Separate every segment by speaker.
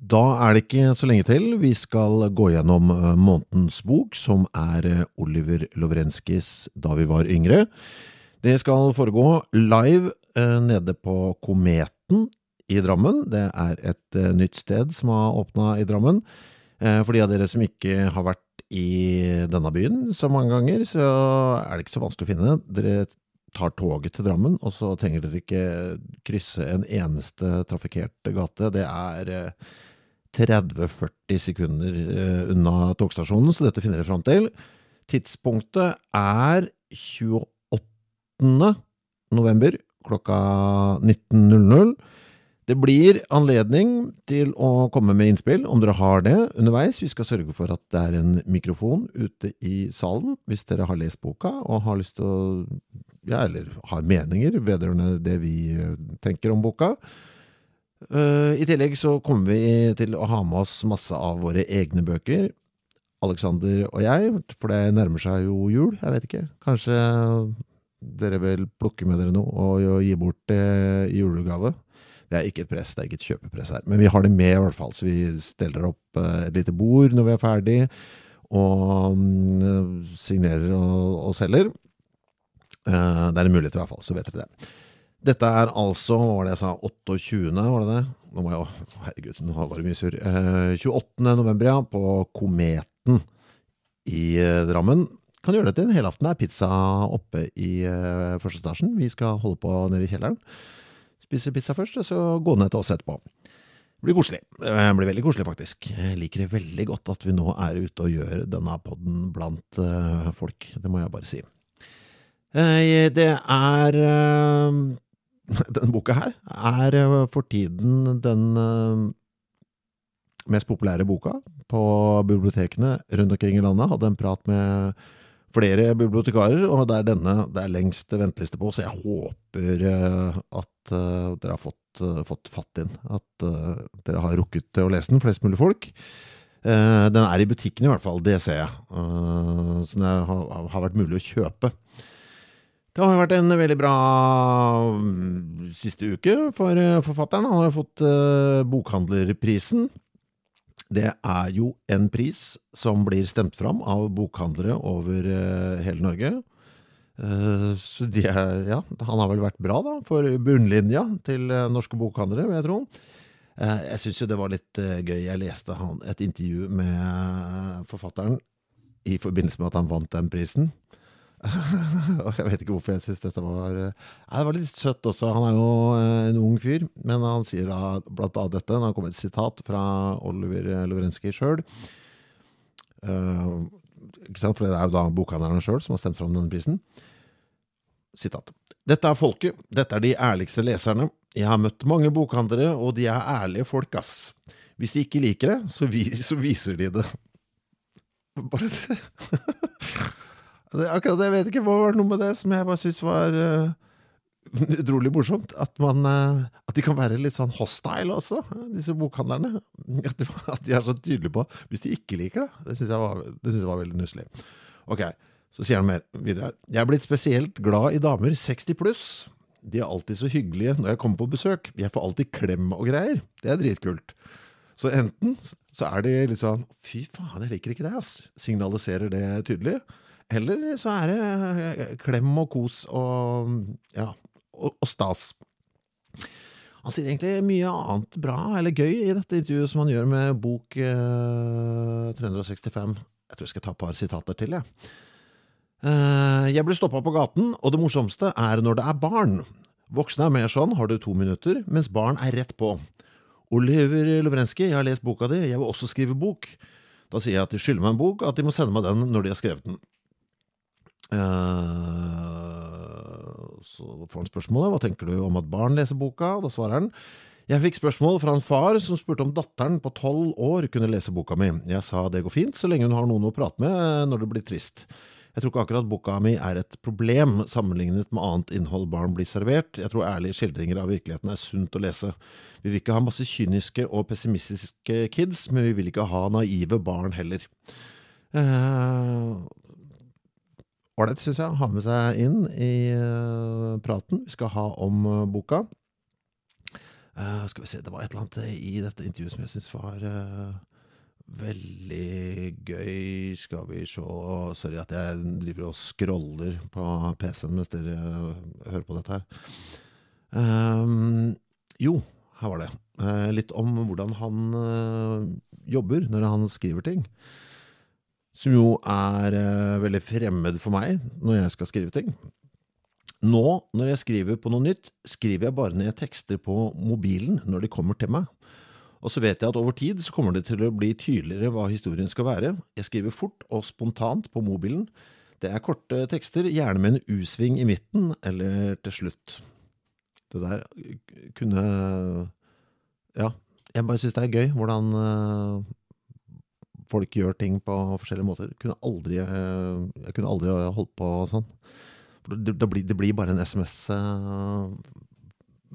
Speaker 1: Da er det ikke så lenge til. Vi skal gå gjennom eh, månedens bok, som er eh, Oliver Lovrenskis Da vi var yngre. Det skal foregå live eh, nede på Kometen i Drammen. Det er et nytt sted som har åpna i Drammen. For de av dere som ikke har vært i denne byen så mange ganger, så er det ikke så vanskelig å finne. Dere tar toget til Drammen, og så trenger dere ikke krysse en eneste trafikkert gate. Det er 30-40 sekunder eh, unna togstasjonen, så dette finner dere fram til. Tidspunktet er 28. november klokka 19.00. Det blir anledning til å komme med innspill, om dere har det underveis. Vi skal sørge for at det er en mikrofon ute i salen, hvis dere har lest boka og har lyst til å ja, eller har meninger vedrørende det vi eh, tenker om boka. Eh, I tillegg så kommer vi til å ha med oss masse av våre egne bøker. Alexander og jeg, for det nærmer seg jo jul, jeg vet ikke. Kanskje dere vil plukke med dere noe og gi bort i julegave. Det er ikke et press, det er ikke et kjøpepress her. Men vi har det med i hvert fall, så vi steller opp eh, et lite bord når vi er ferdig, og mm, signerer og, og selger. Eh, Det er en mulighet i hvert fall, så vet dere det. Dette er altså, hva var det jeg sa, 28. var det det? Nå må jeg, herregud, nå var det mye surr. Eh, 28. november, ja, på Kometen i eh, Drammen. Kan gjøre det til en helaften. Det er pizza oppe i eh, første etasjen. Vi skal holde på nede i kjelleren. Spise pizza først, og så gå ned til oss etterpå. Det blir koselig. Det blir veldig koselig, faktisk. Jeg liker det veldig godt at vi nå er ute og gjør denne podden blant eh, folk. Det må jeg bare si. Eh, Det er eh, Denne boka her er eh, for tiden den eh, mest populære boka på bibliotekene rundt omkring i landet. Hadde en prat med flere bibliotekarer, og det er denne det er lengst venteliste på, så jeg håper eh, at dere har fått, fått fatt inn. At dere har rukket å lese den, flest mulig folk. Den er i butikken i hvert fall, det ser jeg. Så den har vært mulig å kjøpe. Det har vært en veldig bra mm, siste uke for eh, forfatteren. Han har fått eh, Bokhandlerprisen. Det er jo en pris som blir stemt fram av bokhandlere over eh, hele Norge. Så de er, ja, han har vel vært bra da, for bunnlinja til norske bokhandlere, vil jeg tro. Jeg syns jo det var litt gøy. Jeg leste han, et intervju med forfatteren i forbindelse med at han vant den prisen. Jeg vet ikke hvorfor jeg syns dette var eh, Nei, Det var litt søtt også. Han er jo eh, en ung fyr, men han sier da blant annet dette. Nå har kommet et sitat fra Oliver Lorenski sjøl. ikke sant, for det er jo da bokhandlerne sjøl som har stemt fram denne prisen. Sitat. Dette er folket. Dette er de ærligste leserne. Jeg har møtt mange bokhandlere, og de er ærlige folk, ass. Hvis de ikke liker det, så, vi, så viser de det. Bare det. Akkurat det, jeg vet ikke hva var noe med det som jeg bare syntes var uh, utrolig morsomt. At, man, uh, at de kan være litt sånn hostile også, disse bokhandlerne. At de, at de er så tydelige på hvis de ikke liker det. Det syns jeg, synes jeg var veldig nusselig. Ok, så sier han mer videre her. Jeg er blitt spesielt glad i damer 60 pluss. De er alltid så hyggelige når jeg kommer på besøk. Jeg får alltid klem og greier. Det er dritkult. Så enten så er de litt sånn Fy faen, jeg liker ikke det, ass. Signaliserer det tydelig. Eller så er det klem og kos og ja, og, og stas. Han sier egentlig mye annet bra eller gøy i dette intervjuet som han gjør med bok eh, 365. Jeg tror jeg skal ta et par sitater til, jeg. Eh, jeg blir stoppa på gaten, og det morsomste er når det er barn. Voksne er mer sånn, har du to minutter, mens barn er rett på. Oliver Lovrenskij, jeg har lest boka di, jeg vil også skrive bok. Da sier jeg at de skylder meg en bok, at de må sende meg den når de har skrevet den. Eh, så får han spørsmålet hva tenker du om at barn leser boka, og da svarer han jeg fikk spørsmål fra en far som spurte om datteren på tolv år kunne lese boka mi. Jeg sa det går fint, så lenge hun har noen å prate med når det blir trist. Jeg tror ikke akkurat boka mi er et problem sammenlignet med annet innhold barn blir servert. Jeg tror ærlige skildringer av virkeligheten er sunt å lese. Vi vil ikke ha masse kyniske og pessimistiske kids, men vi vil ikke ha naive barn heller. Ålreit, syns jeg, å ha med seg inn i uh, praten vi skal ha om uh, boka. Uh, skal vi se, Det var et eller annet i dette intervjuet som jeg syns var veldig gøy. Skal vi se Sorry at jeg driver og scroller på PC-en mens dere hører på dette her. Um, jo, her var det. Litt om hvordan han jobber når han skriver ting. Som jo er veldig fremmed for meg når jeg skal skrive ting. Nå, når jeg skriver på noe nytt, skriver jeg bare ned tekster på mobilen når de kommer til meg. Og så vet jeg at over tid så kommer det til å bli tydeligere hva historien skal være. Jeg skriver fort og spontant på mobilen. Det er korte tekster, gjerne med en U-sving i midten eller til slutt. Det der kunne Ja, jeg bare syns det er gøy hvordan folk gjør ting på forskjellige måter. Kunne aldri, jeg kunne aldri holdt på sånn. Det, det, blir, det, blir, bare en SMS uh,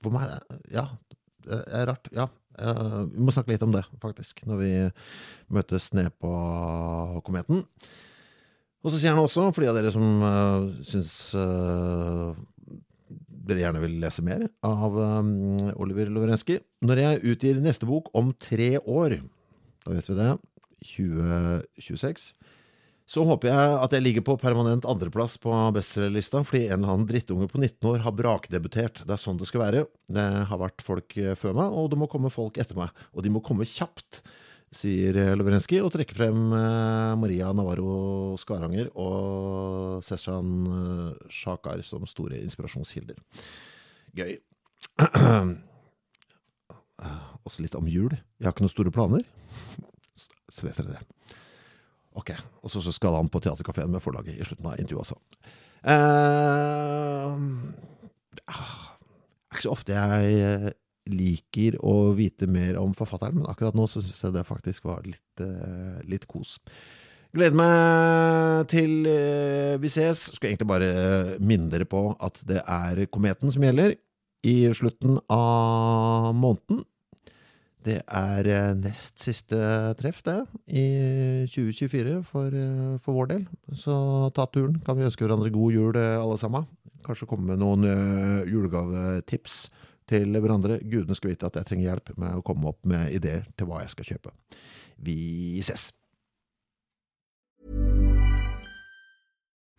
Speaker 1: For meg, ja. Det er rart. Ja. Vi må snakke litt om det, faktisk, når vi møtes ned på Kometen. Og så sier han også, for de av dere som uh, syns uh, dere gjerne vil lese mer av um, Oliver Lovrenskij Når jeg utgir neste bok om tre år, da vet vi det, 2026 så håper jeg at jeg ligger på permanent andreplass på bestselgerlista, fordi en eller annen drittunge på 19 år har brakdebutert. Det er sånn det skal være. Det har vært folk eh, før meg, og det må komme folk etter meg. Og de må komme kjapt, sier Lovrenskij, og trekker frem eh, Maria Navarro Skaranger og Seshan eh, Shakar som store inspirasjonskilder. Gøy. Også litt om jul. Jeg har ikke noen store planer. Ok, og så skal han på Theatercaféen med forlaget i slutten av intervjuet også. Uh, det er ikke så ofte jeg eh, liker å vite mer om forfatteren, men akkurat nå så syns jeg det faktisk var litt, uh, litt kos. Gleder meg til uh, vi ses. Skal egentlig bare minne dere på at det er Kometen som gjelder i slutten av måneden. Det er eh, nest siste treff, det, i 2024 for, eh, for, vår del. Så ta turen. Kan vi ønske hverandre god jul, eh, alle sammen? Kanskje komme med noen julegavetips til hverandre. Gudene skal vite at jeg trenger hjelp med å komme opp med ideer til hva jeg skal kjøpe. Vi ses!